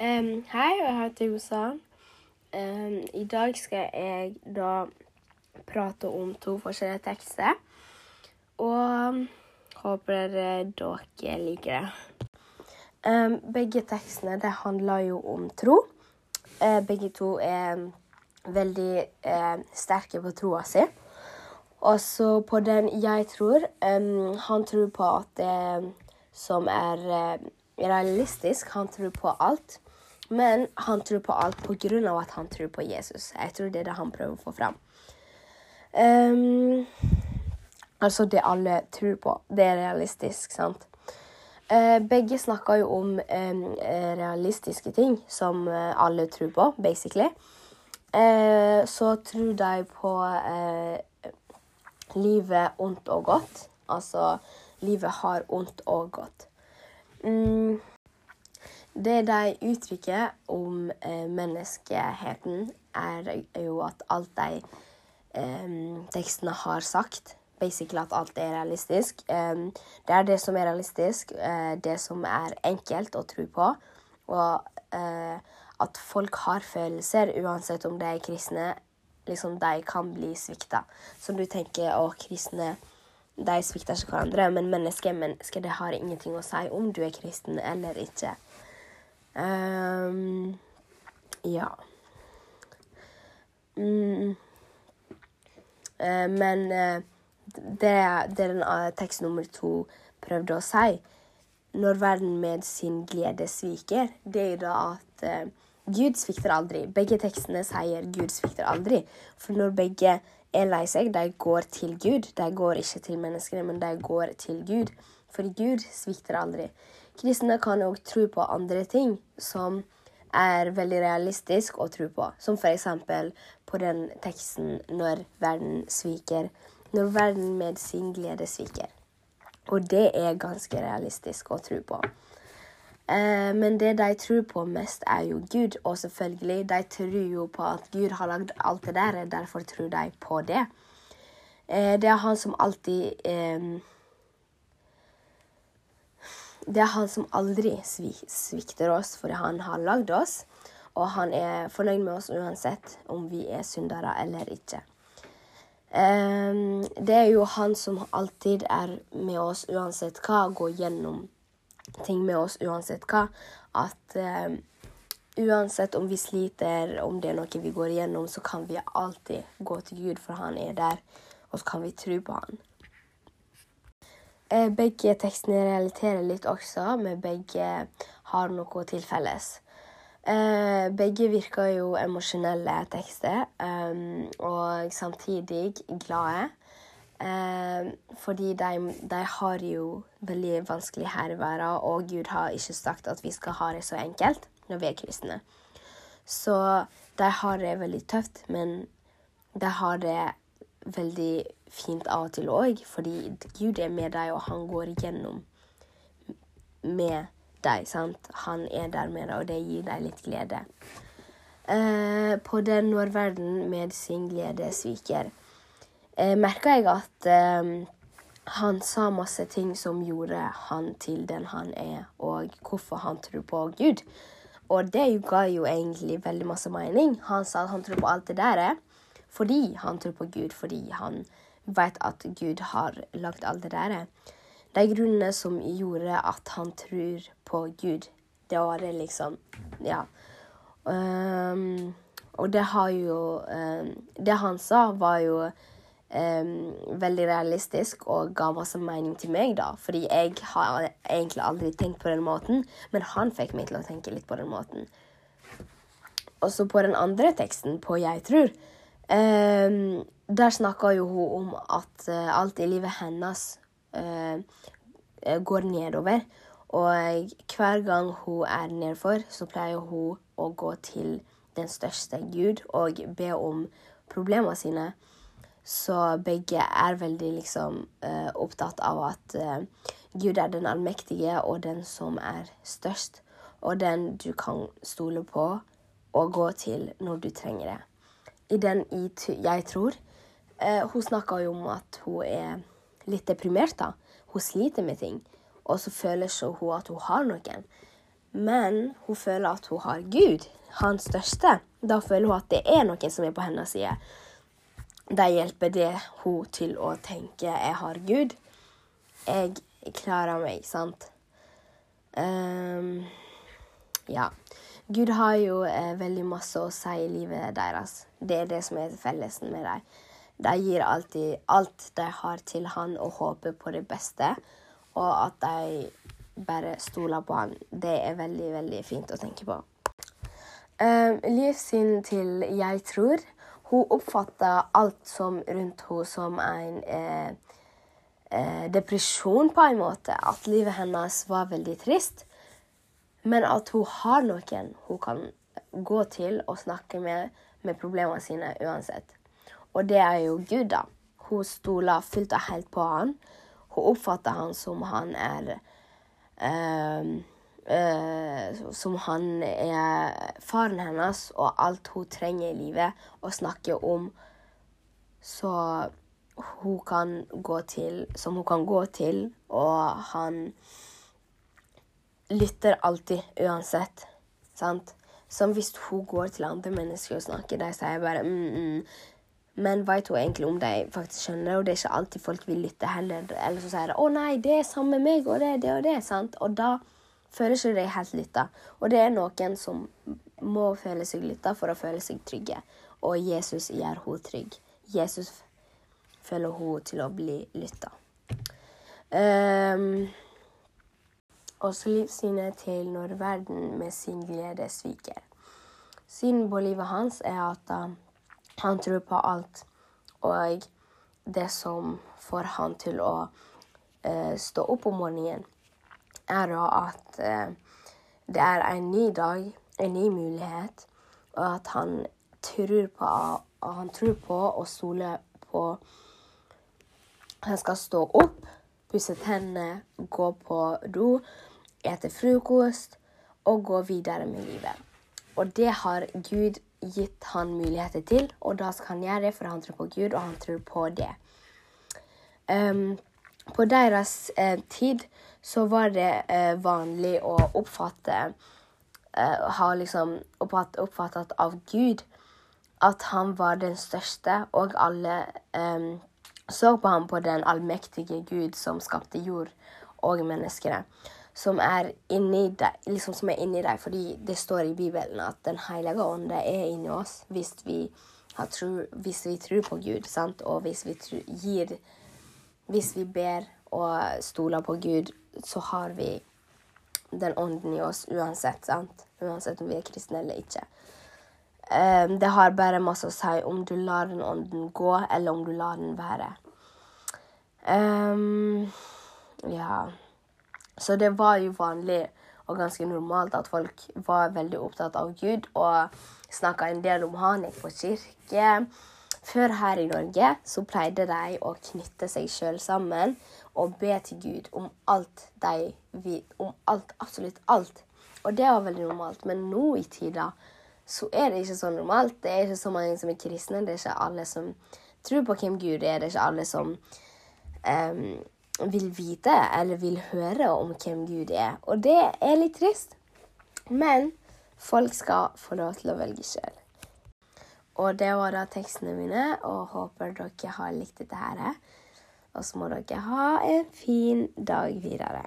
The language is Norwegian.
Um, hei, jeg heter Josa. Um, I dag skal jeg da prate om to forskjellige tekster. Og håper dere liker det. Begge tekstene det handler jo om tro. Uh, begge to er veldig uh, sterke på troa si. Og så på den jeg tror Han tror på at det som er uh, realistisk, han tror på alt. Men han tror på alt på grunn av at han tror på Jesus. Jeg tror det er det han prøver å få fram. Um, altså det alle tror på. Det er realistisk, sant? Uh, begge snakker jo om um, realistiske ting som uh, alle tror på, basically. Uh, så tror de på livet ondt og godt. Altså livet har ondt og godt. Um, det de uttrykker om eh, menneskeheten, er jo at alt de eh, tekstene har sagt Basically at alt er realistisk. Eh, det er det som er realistisk, eh, det som er enkelt å tro på. Og eh, at folk har følelser, uansett om de er kristne. Liksom, de kan bli svikta. Så du tenker å, kristne de svikter ikke hverandre, men mennesker, mennesker, menneske. Det har ingenting å si om du er kristen eller ikke. Um, ja. Mm. Uh, men uh, det, det den uh, tekst nummer to prøvde å si, når verden med sin glede sviker, det er jo da at Gud svikter aldri. Begge tekstene sier Gud svikter aldri. For når begge er lei seg, de går til Gud. De går ikke til menneskene, men de går til Gud. For Gud svikter aldri. Kristne kan òg tro på andre ting som er veldig realistisk å tro på. Som f.eks. på den teksten 'Når verden sviker'. Når verden med sin glede sviker. Og det er ganske realistisk å tro på. Eh, men det de tror på mest, er jo Gud. Og selvfølgelig, de tror jo på at Gud har lagd alt det der, derfor tror de på det. Eh, det er han som alltid eh, det er han som aldri svikter oss, fordi han har lagd oss. Og han er fornøyd med oss uansett om vi er syndere eller ikke. Um, det er jo han som alltid er med oss uansett hva, går gjennom ting med oss uansett hva. At um, uansett om vi sliter, om det er noe vi går igjennom, så kan vi alltid gå til Gud, for han er der, og så kan vi tro på han. Eh, begge tekstene realiterer litt også, men begge har noe til felles. Eh, begge virker jo emosjonelle tekster, um, og samtidig glade. Fordi de, de, har jo veldig vanskelig her i verden, og Gud har ikke sagt at vi skal ha det så enkelt når vi er kristne. Så de har det veldig tøft, men de har det veldig fint av og til òg, fordi Gud er med deg, og han går igjennom med deg. sant? Han er der med deg, og det gir deg litt glede. Eh, på den når verden med sin glede sviker, eh, merka jeg at eh, han sa masse ting som gjorde han til den han er, og hvorfor han tror på Gud. Og det ga jo egentlig veldig masse mening. Han sa at han tror på alt det der fordi han tror på Gud, fordi han vet at Gud har lagd alt det der. De grunnene som gjorde at han tror på Gud, det var det liksom Ja. Um, og det har jo um, Det han sa, var jo um, veldig realistisk og ga masse mening til meg, da. Fordi jeg har egentlig aldri tenkt på den måten, men han fikk meg til å tenke litt på den måten. Og så på den andre teksten, på 'Jeg tror', der snakka jo hun om at uh, alt i livet hennes uh, går nedover. Og hver gang hun er nedfor, så pleier hun å gå til den største Gud og be om problemene sine. Så begge er veldig liksom opptatt av at Gud er den allmektige og den som er størst, og den du kan stole på og gå til når du trenger det i den Jeg tror. Eh, hun snakker jo om at hun er litt deprimert. da. Hun sliter med ting. Og så føler ikke hun at hun har noen. men hun føler at hun har Gud, hans største. Da føler hun at det er noen som er på hennes side. Da hjelper det hun til å tenke 'jeg har Gud'. Jeg klarer meg, sant? Um, ja. Gud har jo eh, veldig masse å si i livet deres. Det er det som er fellesen med dem. De gir alltid alt de har til han og håper på det beste. Og at de bare stoler på han. Det er veldig, veldig fint å tenke på. Um, livssynet til jeg tror Hun oppfatter alt som rundt henne som en eh, eh, depresjon, på en måte. At livet hennes var veldig trist. Men at hun har noen hun kan gå til og snakke med med problemene sine uansett. Og det er jo Gud, da. Hun stoler fullt og helt på han. Hun oppfatter han som han er øh, øh, Som han er faren hennes og alt hun trenger i livet å snakke om. Så hun kan gå til Som hun kan gå til, og han lytter alltid uansett. Sant? Som hvis hun går til andre mennesker og snakker, de sier bare mm, mm. Men veit hun egentlig om de faktisk skjønner og det er ikke alltid folk vil lytte heller. Eller så sier de 'Å nei, det er samme meg, og det er det og det', sant? Og da føler ikke de helt lytta. Og det er noen som må føle seg lytta for å føle seg trygge. Og Jesus gjør henne trygg. Jesus føler hun til å bli lytta. Um, også livssynet til når verden med sin glede sviker. Synden på livet hans er at uh, han tror på alt, og det som får han til å uh, stå opp om morgenen, er at uh, det er en ny dag, en ny mulighet, og at han tror på, han tror på og stoler på Han skal stå opp, pusse tennene, gå på do ete frokost og gå videre med livet. Og det har Gud gitt han muligheter til, og da skal han gjøre det, for han tror på Gud, og han tror på det. Um, på deres uh, tid så var det uh, vanlig å oppfatte uh, Ha liksom oppfattet av Gud at han var den største, og alle um, så på ham på den allmektige Gud som skapte jord og menneskene som er inni deg, liksom som er inni deg. Fordi det står i Bibelen at Den hellige ånd er inni oss hvis vi, tro, hvis vi tror på Gud, sant? og hvis vi tro, gir Hvis vi ber og stoler på Gud, så har vi den ånden i oss uansett, sant? Uansett om vi er kristne eller ikke. Um, det har bare masse å si om du lar den ånden gå, eller om du lar den være. Um, ja så det var jo vanlig og ganske normalt at folk var veldig opptatt av Gud og snakka en del om han, gikk på kirke. Før her i Norge så pleide de å knytte seg sjøl sammen og be til Gud om alt de vil. Om alt, absolutt alt. Og det var veldig normalt. Men nå i tida så er det ikke så normalt. Det er ikke så mange som er kristne. Det er ikke alle som tror på hvem Gud er. Det er ikke alle som um, vil vite eller vil høre om hvem Gud er. Og det er litt trist. Men folk skal få lov til å velge sjøl. Og det var da tekstene mine, og håper dere har likt dette her. Og så må dere ha en fin dag videre.